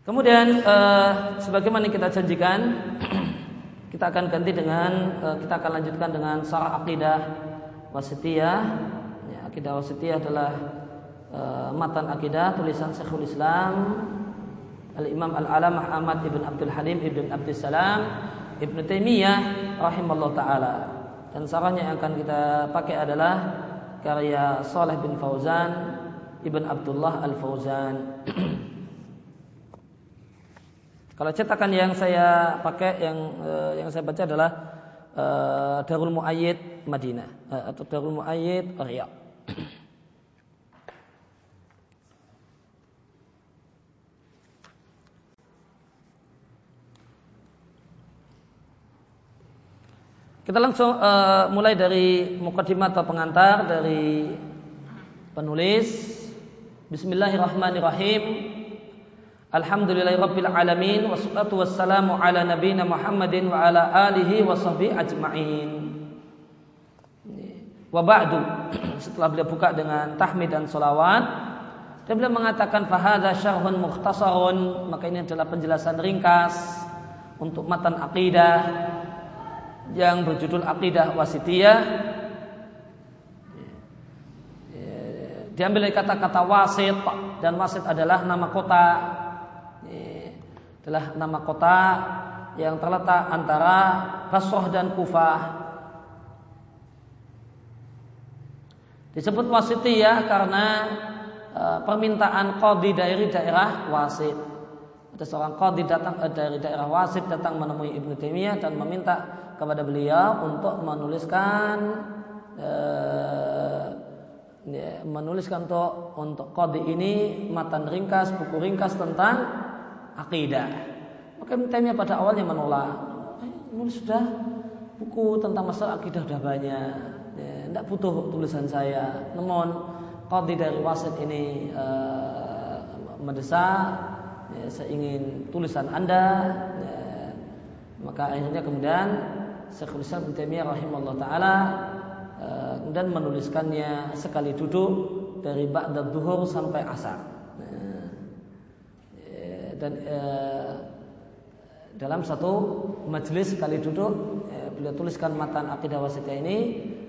Kemudian uh, sebagaimana kita janjikan kita akan ganti dengan uh, kita akan lanjutkan dengan sarah akidah wasitiyah. Ya, akidah wasitiyah adalah uh, matan akidah tulisan Syekhul Islam Al-Imam Al-Alamah Ahmad Ibn Abdul Halim Ibn Abdul Salam Ibn Taimiyah rahimallahu taala. Dan sarahnya yang akan kita pakai adalah karya Saleh bin Fauzan Ibn Abdullah Al-Fauzan. Kalau cetakan yang saya pakai yang uh, yang saya baca adalah uh, Darul Muayyid Madinah uh, atau Darul Muayyid Riyadh. Kita langsung uh, mulai dari mukadimah atau pengantar dari penulis. Bismillahirrahmanirrahim. Alhamdulillahirabbil alamin wassalatu wassalamu ala nabiyyina Muhammadin wa ala alihi wa sahbihi ajmain. Wa ba'du. Setelah beliau buka dengan tahmid dan solawat dan beliau mengatakan fahadha syarhun mukhtasarun maka ini adalah penjelasan ringkas untuk matan aqidah yang berjudul Aqidah Wasitiyah diambil dari kata-kata wasit dan wasit adalah nama kota adalah nama kota yang terletak antara Basrah dan Kufah. Disebut wasitiyah karena e, permintaan qadi dari daerah wasit. Ada seorang qadi datang e, dari daerah wasit datang menemui Ibnu Taimiyah dan meminta kepada beliau untuk menuliskan uh, ya, menuliskan untuk untuk kode ini matan ringkas buku ringkas tentang akidah maka Taimiyah pada awalnya menolak. Eh, nulis sudah buku tentang masalah akidah sudah banyak. Ya, tidak butuh tulisan saya. Namun kode dari wasit ini uh, mendesak ya, saya ingin tulisan anda ya, maka akhirnya kemudian Syekhul Islam bin Taimiyah rahimahullah taala eh, dan menuliskannya sekali duduk dari ba'da duhur sampai asar. Eh, dan eh, dalam satu majelis sekali duduk beliau tuliskan matan akidah wasitiyah ini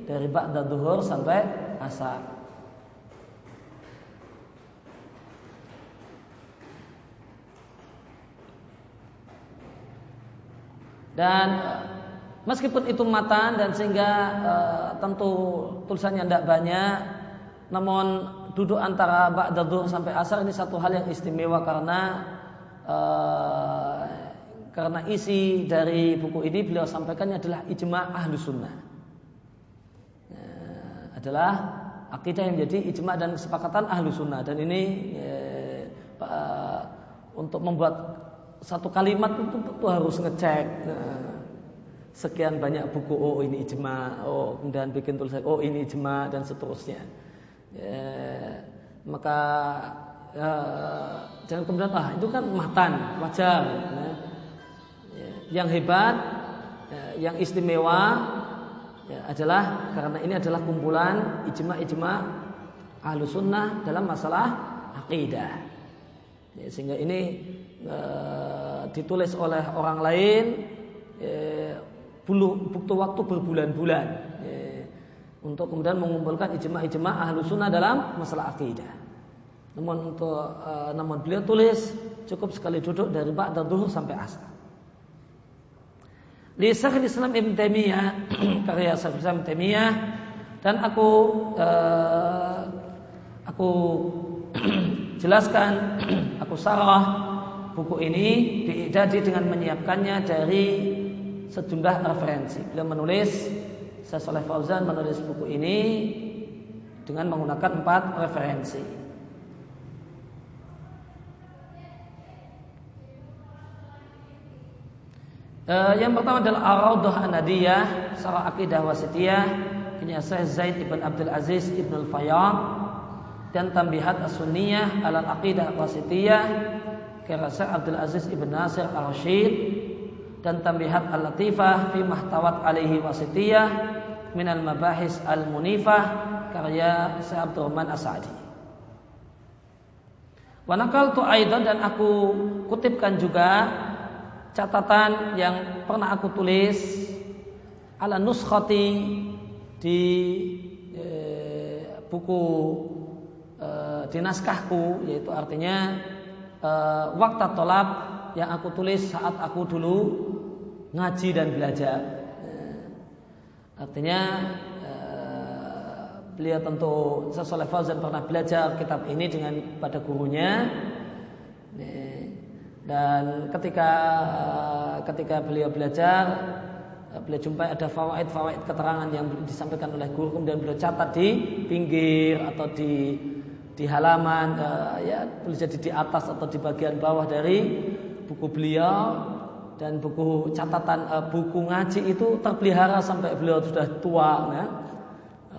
dari ba'da duhur sampai asar. Dan Meskipun itu matan dan sehingga e, tentu tulisannya tidak banyak, namun duduk antara ba'da sampai asar ini satu hal yang istimewa karena e, karena isi dari buku ini beliau sampaikannya adalah ijma ahlu sunnah. E, adalah akidah yang menjadi ijma dan kesepakatan ahlu sunnah dan ini e, untuk membuat satu kalimat itu, itu harus ngecek. Sekian banyak buku oh ini ijma oh kemudian bikin tulisan oh ini ijma dan seterusnya ya, maka ya, jangan kemudian ah itu kan matan wajar ya. Ya, yang hebat ya, yang istimewa ya, adalah karena ini adalah kumpulan ijma ijma ahlu sunnah dalam masalah akidah ya, sehingga ini uh, ditulis oleh orang lain ya, butuh waktu berbulan-bulan ya, untuk kemudian mengumpulkan ijma-ijma ahlu sunnah dalam masalah akidah. Namun untuk uh, namun beliau tulis cukup sekali duduk dari ba'da duhur sampai asar. Di Syekhul Islam Ibn Taimiyah karya Syekhul Islam Ibn Taimiyah dan aku uh, aku jelaskan aku sarah buku ini diidadi dengan menyiapkannya dari sejumlah referensi. Beliau menulis, Saleh Fauzan menulis buku ini dengan menggunakan empat referensi. Uh, yang pertama adalah Ar-Rawdah An-Nadiyah, Sarah Aqidah Wasitiyah, punya Syekh Zaid Ibn Abdul Aziz Ibn Al-Fayyam dan Tambihat As-Sunniyah Al-Aqidah Wasitiyah, kira Abdul Aziz Ibn Nasir Al-Rashid dan tambihat al-latifah fi mahtawat alaihi wasitiyah min al-mabahis al-munifah karya Syekh Abdurrahman As-Sa'di. Wanakal tu aidan dan aku kutipkan juga catatan yang pernah aku tulis ala nuskhati di e, buku e, di naskahku yaitu artinya e, waktu tolap yang aku tulis saat aku dulu ngaji dan belajar. Artinya beliau tentu sesuai Fauzan pernah belajar kitab ini dengan pada gurunya. Dan ketika ketika beliau belajar beliau jumpai ada fawaid fawaid keterangan yang disampaikan oleh guru kemudian beliau catat di pinggir atau di di halaman uh, ya boleh jadi di atas atau di bagian bawah dari buku beliau dan buku catatan uh, buku ngaji itu terpelihara sampai beliau sudah tua ya.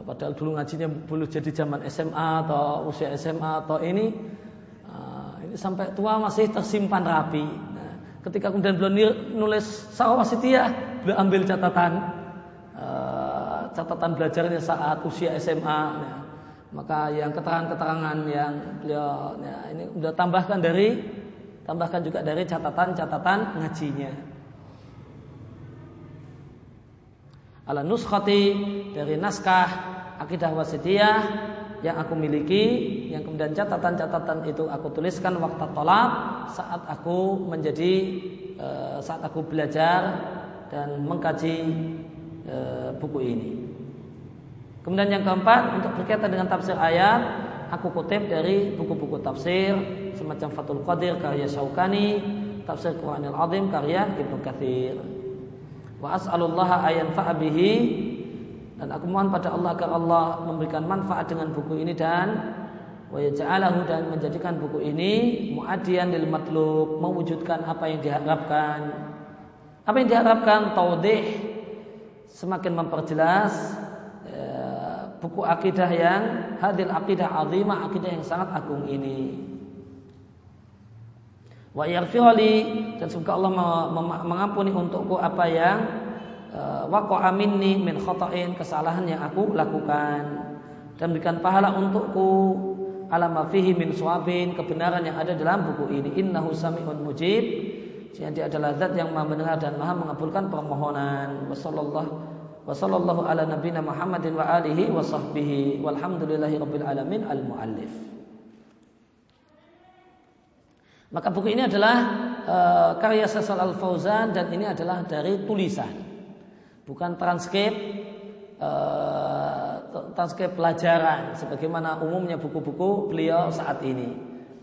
padahal dulu ngajinya boleh jadi zaman SMA atau usia SMA atau ini sampai tua masih tersimpan rapi. Nah, ketika kemudian beliau nulis sawah wasitiyah, beliau ambil catatan uh, catatan belajarnya saat usia SMA. Nah, maka yang keterangan-keterangan yang beliau ya, ini sudah tambahkan dari tambahkan juga dari catatan-catatan ngajinya. Ala nuskhati dari naskah akidah wasitiyah yang aku miliki yang kemudian catatan-catatan itu aku tuliskan waktu tolak saat aku menjadi eh, saat aku belajar dan mengkaji eh, buku ini. Kemudian yang keempat untuk berkaitan dengan tafsir ayat aku kutip dari buku-buku tafsir semacam Fathul Qadir karya Syaukani, tafsir Quranil Azim karya Ibnu Katsir. Wa as'alullaha ayan fa'abihi dan aku mohon pada Allah agar Allah memberikan manfaat dengan buku ini dan wa yaj'alahu dan menjadikan buku ini muadian lil matlub, mewujudkan apa yang diharapkan. Apa yang diharapkan taudih semakin memperjelas ya, buku akidah yang hadil akidah azimah, akidah yang sangat agung ini. Wa yaghfirli dan semoga Allah mengampuni untukku apa yang Eh, waqa'a minni min khata'in kesalahan yang aku lakukan dan berikan pahala untukku alama fihi min suwabin kebenaran yang ada dalam buku ini. Innahu sami'un mujib. Dia adalah zat yang maha mendengar dan maha mengabulkan permohonan. Wasallallahu wasallallahu ala nabiyina Muhammadin wa alihi wa sahbihi. Walhamdulillahi rabbil alamin. Al muallif maka buku ini adalah uh, karya Sasal Al Fauzan dan ini adalah dari tulisan. Bukan transkrip uh, transkrip pelajaran sebagaimana umumnya buku-buku beliau saat ini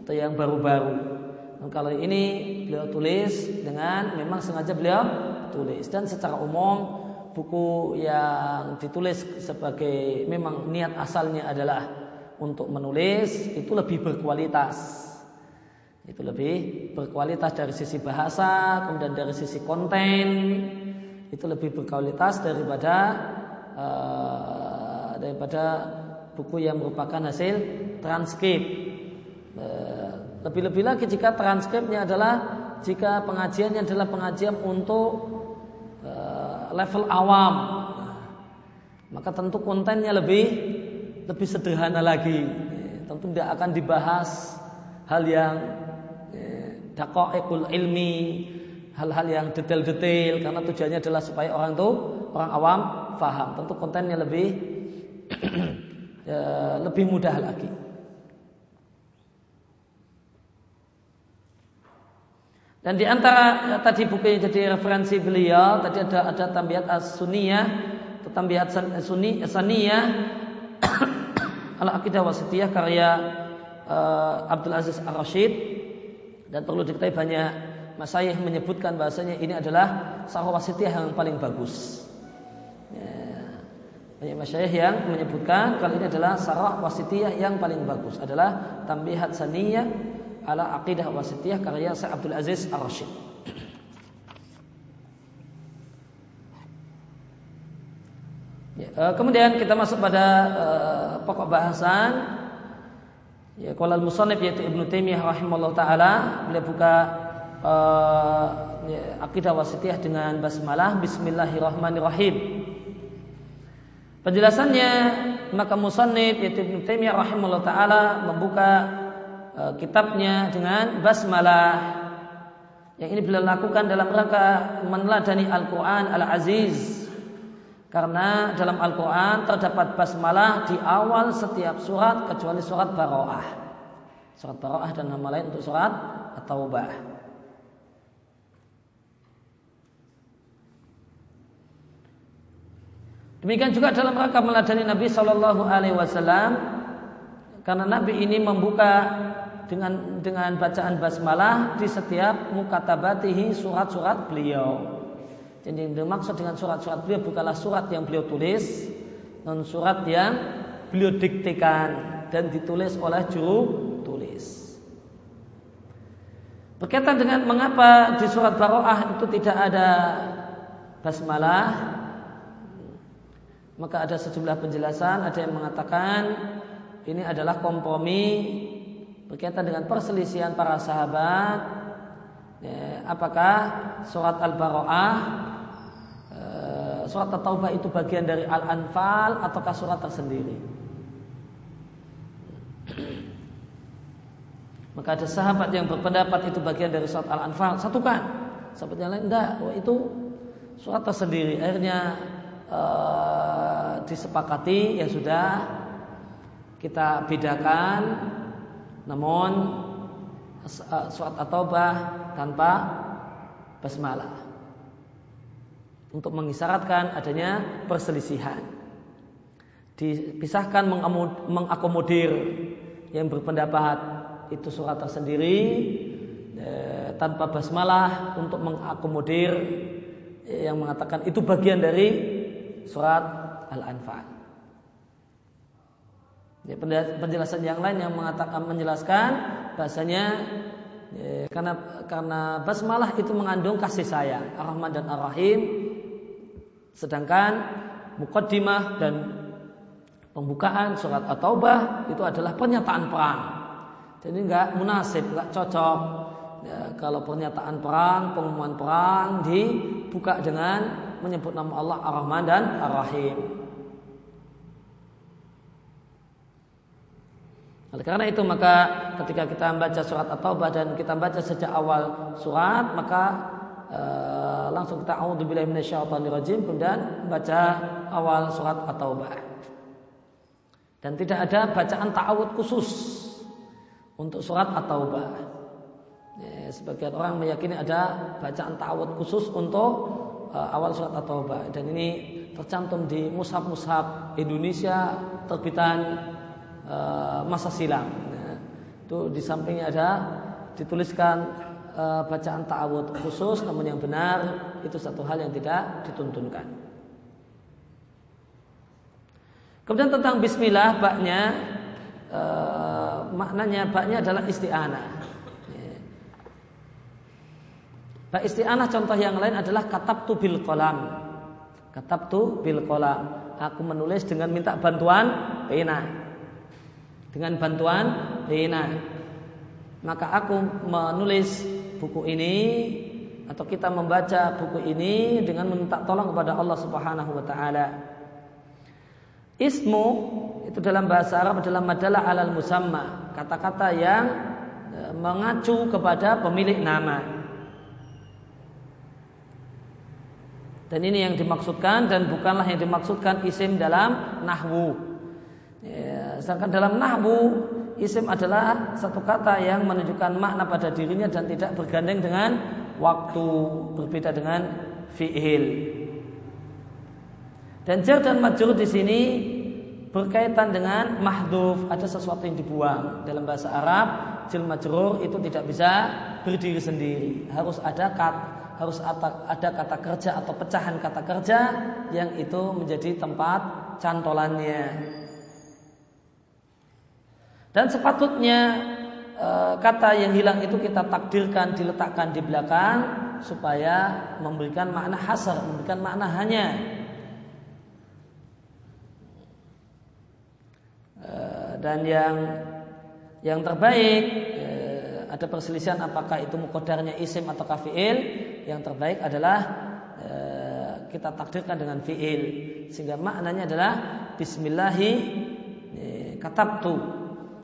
atau yang baru-baru. kalau ini beliau tulis dengan memang sengaja beliau tulis dan secara umum buku yang ditulis sebagai memang niat asalnya adalah untuk menulis itu lebih berkualitas. Itu lebih berkualitas dari sisi bahasa, kemudian dari sisi konten, itu lebih berkualitas daripada uh, daripada buku yang merupakan hasil transkrip. Uh, lebih-lebih lagi jika transkripnya adalah jika pengajiannya adalah pengajian untuk uh, level awam, maka tentu kontennya lebih lebih sederhana lagi. Tentu tidak akan dibahas hal yang dakoekul ilmi hal-hal yang detail-detail karena tujuannya adalah supaya orang itu orang awam faham. Tentu kontennya lebih lebih mudah lagi. Dan di antara ya, tadi buku jadi referensi beliau tadi ada ada tambiat as-sunniyah, tambiat sunni saniyah al aqidah wasitiyah karya uh, Abdul Aziz Ar-Rasyid dan perlu diketahui banyak Masyayikh menyebutkan bahasanya ini adalah sahwa wasitiyah yang paling bagus. Ya. Banyak masyayikh yang menyebutkan kalau ini adalah sarah wasitiyah yang paling bagus adalah tambihat saniyah ala aqidah wasitiyah karya Syekh Abdul Aziz Ar-Rasyid. Ya, eh, kemudian kita masuk pada uh, pokok bahasan ya qala al-musannif yaitu Ibnu Taimiyah rahimahullah taala beliau buka uh, ya, akidah wasitiyah dengan basmalah Bismillahirrahmanirrahim. Penjelasannya maka musannif yaitu Ibnu Taimiyah rahimahullah taala membuka uh, kitabnya dengan basmalah. Yang ini beliau lakukan dalam rangka meneladani Al-Quran Al-Aziz. Karena dalam Al-Quran terdapat basmalah di awal setiap surat kecuali surat Baro'ah. Surat Baro'ah dan nama lain untuk surat At-Taubah. Demikian juga dalam rangka meladani Nabi Shallallahu Alaihi Wasallam karena Nabi ini membuka dengan dengan bacaan basmalah di setiap mukatabatihi surat-surat beliau. Jadi yang dimaksud dengan surat-surat beliau bukanlah surat yang beliau tulis, non surat yang beliau diktekan dan ditulis oleh juru tulis. Berkaitan dengan mengapa di surat Baroah itu tidak ada basmalah, maka ada sejumlah penjelasan, ada yang mengatakan ini adalah kompromi berkaitan dengan perselisihan para sahabat. Ya, apakah surat Al-Baro'ah, e, surat At-Taubah itu bagian dari Al-Anfal ataukah surat tersendiri? Maka ada sahabat yang berpendapat itu bagian dari surat Al-Anfal, satukan. Sahabat yang lain enggak, oh, itu surat tersendiri. Akhirnya uh, disepakati ya sudah. Kita bedakan. Namun uh, surat at-taubah tanpa basmalah. Untuk mengisyaratkan adanya perselisihan. Dipisahkan mengakomodir yang berpendapat itu surat tersendiri eh, tanpa basmalah untuk mengakomodir yang mengatakan itu bagian dari surat Al-Anfal. Ya, penjelasan yang lain yang mengatakan menjelaskan bahasanya ya, karena karena basmalah itu mengandung kasih sayang Ar-Rahman dan Ar-Rahim sedangkan mukaddimah dan pembukaan surat At-Taubah itu adalah pernyataan perang. Jadi enggak munasib, enggak cocok ya, kalau pernyataan perang, pengumuman perang dibuka dengan menyebut nama Allah Ar-Rahman dan Ar-Rahim. Oleh karena itu maka ketika kita membaca surat At-Taubah dan kita baca sejak awal surat maka e, langsung kita auzubillahi minasyaitonirrajim kemudian membaca awal surat At-Taubah. Dan tidak ada bacaan ta'awud khusus untuk surat At-Taubah. Ya, sebagian orang meyakini ada bacaan ta'awud khusus untuk awal surat At-Taubah dan ini tercantum di mushaf-mushaf Indonesia terbitan uh, masa silam. Ya. Itu di sampingnya ada dituliskan uh, bacaan ta'awud khusus namun yang benar itu satu hal yang tidak dituntunkan. Kemudian tentang bismillah baknya uh, maknanya baknya adalah isti'anah. Bak isti'anah contoh yang lain adalah katab tu bil kolam. Katab tu bil kolam. Aku menulis dengan minta bantuan pena. Dengan bantuan pena. Maka aku menulis buku ini atau kita membaca buku ini dengan meminta tolong kepada Allah Subhanahu wa taala. Ismu itu dalam bahasa Arab adalah madalah alal musamma, kata-kata yang e, mengacu kepada pemilik nama. Dan ini yang dimaksudkan dan bukanlah yang dimaksudkan isim dalam nahwu. Ya, sedangkan dalam nahwu isim adalah satu kata yang menunjukkan makna pada dirinya dan tidak bergandeng dengan waktu berbeda dengan fi'il. Dan jar dan majrur di sini berkaitan dengan mahduf, ada sesuatu yang dibuang. Dalam bahasa Arab, jil majrur itu tidak bisa berdiri sendiri, harus ada kata harus ada kata kerja atau pecahan kata kerja yang itu menjadi tempat cantolannya. Dan sepatutnya e, kata yang hilang itu kita takdirkan diletakkan di belakang supaya memberikan makna hasar, memberikan makna hanya. E, dan yang yang terbaik e, ada perselisihan apakah itu mukodarnya isim atau fi'il yang terbaik adalah e, kita takdirkan dengan fi'il. Sehingga maknanya adalah bismillahi e, katabtu.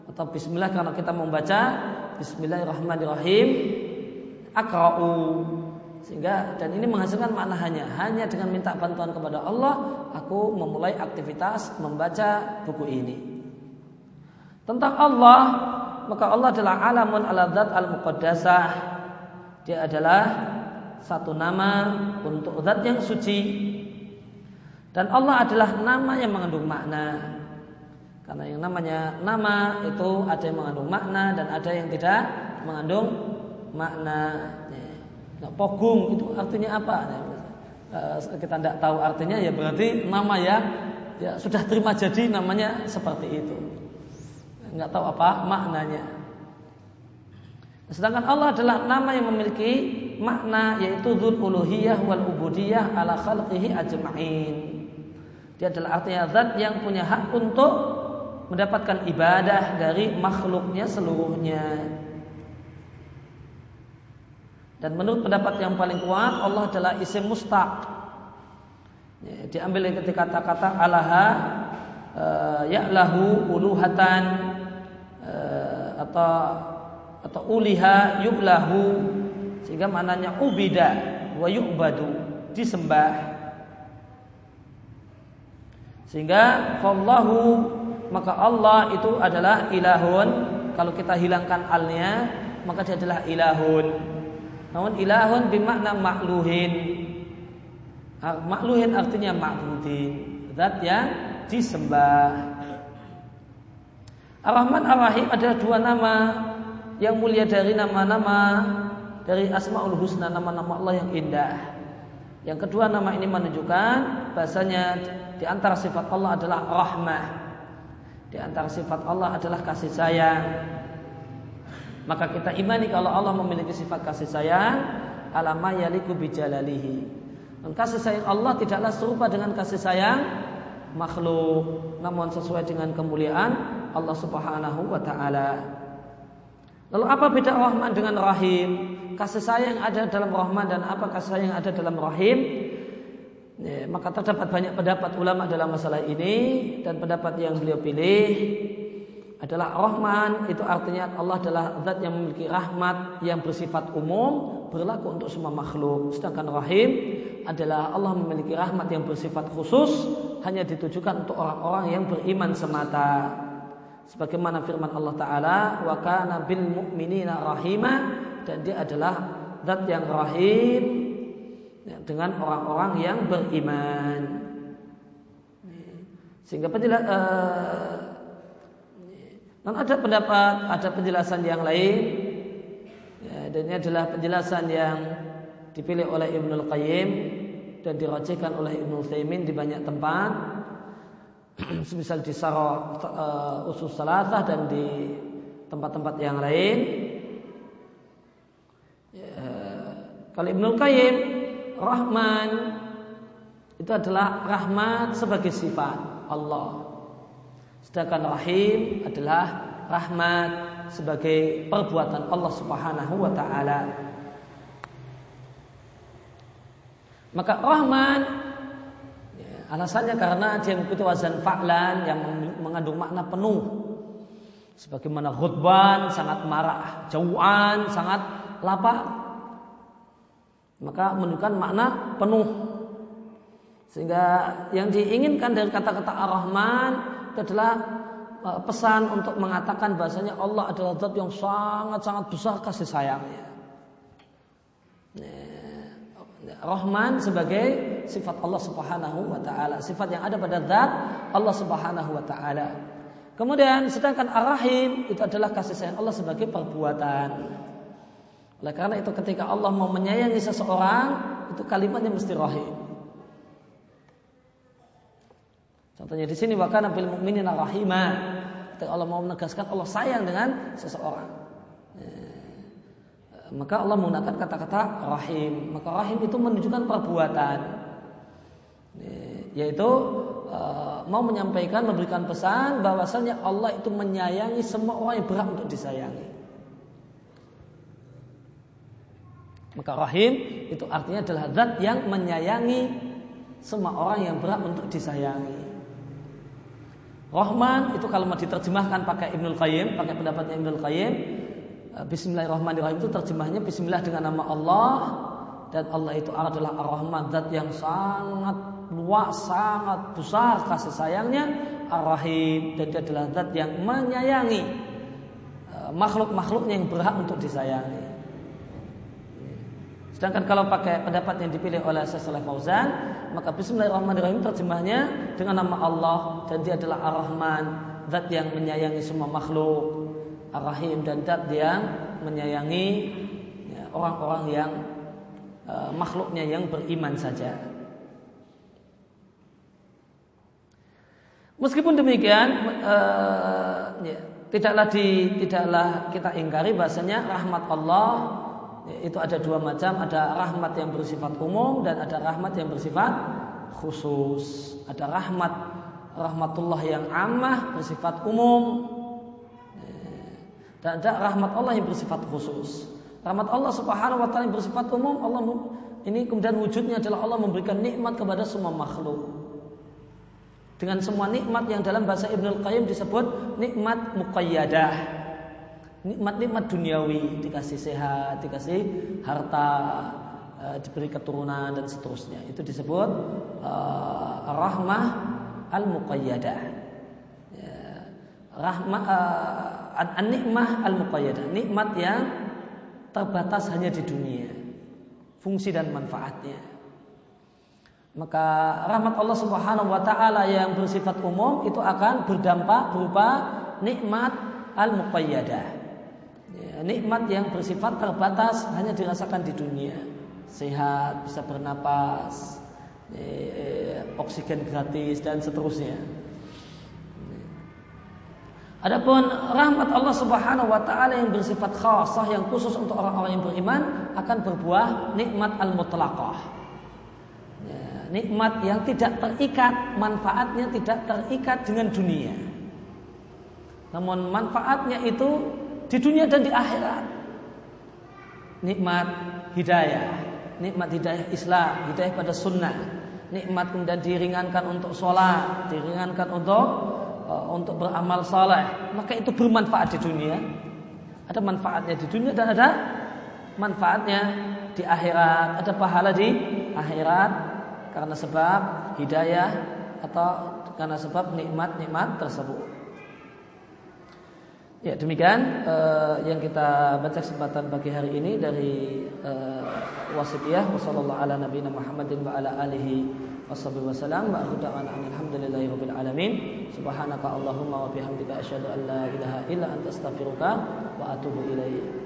Atau bismillah karena kita membaca bismillahirrahmanirrahim akra'u. Sehingga dan ini menghasilkan makna hanya. Hanya dengan minta bantuan kepada Allah aku memulai aktivitas membaca buku ini. Tentang Allah maka Allah adalah alamun ala zat al muqaddasah dia adalah satu nama untuk zat yang suci dan Allah adalah nama yang mengandung makna karena yang namanya nama itu ada yang mengandung makna dan ada yang tidak mengandung makna Nah, pogung itu artinya apa? Nah, kita tidak tahu artinya ya berarti nama ya, ya sudah terima jadi namanya seperti itu. Nggak tahu apa maknanya. Sedangkan Allah adalah nama yang memiliki makna yaitu dzul uluhiyah wal ubudiyah ala khalqihi ajma'in. Dia adalah artinya zat yang punya hak untuk mendapatkan ibadah dari makhluknya seluruhnya. Dan menurut pendapat yang paling kuat Allah adalah isim mustaq. Ya, diambil dari kata-kata alaha uh, ya'lahu uluhatan uh, atau atau uliha yu'lahu sehingga maknanya ubida wa yu'badu disembah sehingga fallahu maka Allah itu adalah ilahun kalau kita hilangkan alnya maka dia adalah ilahun namun ilahun bermakna makluhin. Makluhin artinya ma'budin. Zat yang disembah. Ar-Rahman Ar-Rahim adalah dua nama yang mulia dari nama-nama dari Asmaul Husna nama-nama Allah yang indah. Yang kedua nama ini menunjukkan bahasanya di antara sifat Allah adalah rahmah. Di antara sifat Allah adalah kasih sayang. Maka kita imani kalau Allah memiliki sifat kasih sayang, alama yaliku bijalalihi. Dan kasih sayang Allah tidaklah serupa dengan kasih sayang makhluk, namun sesuai dengan kemuliaan Allah Subhanahu wa taala. Lalu apa beda Rahman dengan Rahim? Kasih sayang ada dalam Rahman dan apa kasih sayang ada dalam Rahim? Ya, maka terdapat banyak pendapat ulama dalam masalah ini dan pendapat yang beliau pilih adalah Rahman itu artinya Allah adalah zat yang memiliki rahmat yang bersifat umum berlaku untuk semua makhluk sedangkan Rahim adalah Allah memiliki rahmat yang bersifat khusus hanya ditujukan untuk orang-orang yang beriman semata sebagaimana firman Allah taala wa kana bil mu'minina rahima dan dia adalah zat yang rahim dengan orang-orang yang beriman. Sehingga penjelasan uh, eh, dan ada pendapat, ada penjelasan yang lain. Ya, dan ini adalah penjelasan yang dipilih oleh Ibnul Qayyim dan dirajikan oleh Ibnu Thaimin di banyak tempat semisal di Sarah uh, Usus Salatah dan di tempat-tempat yang lain. Ya, kalau Ibnul Qayyim Rahman itu adalah rahmat sebagai sifat Allah. Sedangkan rahim adalah rahmat sebagai perbuatan Allah Subhanahu wa taala. Maka rahman alasannya karena dia mengikuti wazan fa'lan yang mengandung makna penuh. Sebagaimana khutban sangat marah, jauhan sangat lapar. Maka menunjukkan makna penuh. Sehingga yang diinginkan dari kata-kata Ar-Rahman itu adalah e, pesan untuk mengatakan bahasanya Allah adalah zat yang sangat-sangat besar kasih sayangnya. Rahman sebagai sifat Allah Subhanahu wa taala, sifat yang ada pada zat Allah Subhanahu wa taala. Kemudian sedangkan Ar-Rahim itu adalah kasih sayang Allah sebagai perbuatan. Oleh karena itu ketika Allah mau menyayangi seseorang, itu kalimatnya mesti rahim. Contohnya di sini wakana bil mukminina rahimah. Ketika Allah mau menegaskan Allah sayang dengan seseorang. Eh, maka Allah menggunakan kata-kata rahim. Maka rahim itu menunjukkan perbuatan. Yaitu eh, mau menyampaikan, memberikan pesan bahwasanya Allah itu menyayangi semua orang yang berhak untuk disayangi. Maka rahim itu artinya adalah zat yang menyayangi semua orang yang berhak untuk disayangi. Rahman itu kalau mau diterjemahkan pakai Ibnul Qayyim, pakai pendapatnya Ibnul Qayyim, eh, Bismillahirrahmanirrahim itu terjemahnya Bismillah dengan nama Allah dan Allah itu adalah Ar-Rahman, zat yang sangat luas, sangat besar kasih sayangnya, Ar-Rahim dan dia adalah zat yang menyayangi eh, makhluk-makhluknya yang berhak untuk disayangi. Sedangkan kalau pakai pendapat yang dipilih oleh Syekh Fauzan, maka Bismillahirrahmanirrahim terjemahnya dengan nama Allah dan dia adalah Ar-Rahman, zat yang menyayangi semua makhluk, Ar-Rahim dan zat yang menyayangi ya, orang-orang ya, yang uh, makhluknya yang beriman saja. Meskipun demikian, uh, ya, tidaklah di, tidaklah kita ingkari bahasanya rahmat Allah itu ada dua macam, ada rahmat yang bersifat umum dan ada rahmat yang bersifat khusus. Ada rahmat rahmatullah yang amah bersifat umum dan ada rahmat Allah yang bersifat khusus. Rahmat Allah Subhanahu wa taala yang bersifat umum, Allah ini kemudian wujudnya adalah Allah memberikan nikmat kepada semua makhluk. Dengan semua nikmat yang dalam bahasa Ibnu Qayyim disebut nikmat muqayyadah nikmat-nikmat duniawi, dikasih sehat, dikasih harta, e, diberi keturunan dan seterusnya. Itu disebut e, rahmah al-muqayyadah. Ya, rahmah e, an-nikmah al-muqayyadah, nikmat yang terbatas hanya di dunia. Fungsi dan manfaatnya. Maka rahmat Allah Subhanahu wa taala yang bersifat umum itu akan berdampak berupa nikmat al-muqayyadah nikmat yang bersifat terbatas hanya dirasakan di dunia. Sehat, bisa bernapas, eh, oksigen gratis dan seterusnya. Adapun rahmat Allah Subhanahu wa taala yang bersifat khasah yang khusus untuk orang-orang yang beriman akan berbuah nikmat al-mutlaqah. Nikmat yang tidak terikat, manfaatnya tidak terikat dengan dunia. Namun manfaatnya itu di dunia dan di akhirat. Nikmat hidayah, nikmat hidayah Islam, hidayah pada sunnah, nikmat kemudian diringankan untuk sholat, diringankan untuk uh, untuk beramal saleh, maka itu bermanfaat di dunia. Ada manfaatnya di dunia dan ada manfaatnya di akhirat, ada pahala di akhirat karena sebab hidayah atau karena sebab nikmat-nikmat tersebut. Ya demikian uh, yang kita baca kesempatan pagi hari ini dari uh, wasitiyah. Wasallallahu ala nabiyina Muhammadin wa ala alihi washabihi wasallam wa akhda'ana alhamdulillahi rabbil alamin. Subhanaka allahumma wa bihamdika asyhadu an la ilaha illa anta astaghfiruka wa atubu ilaik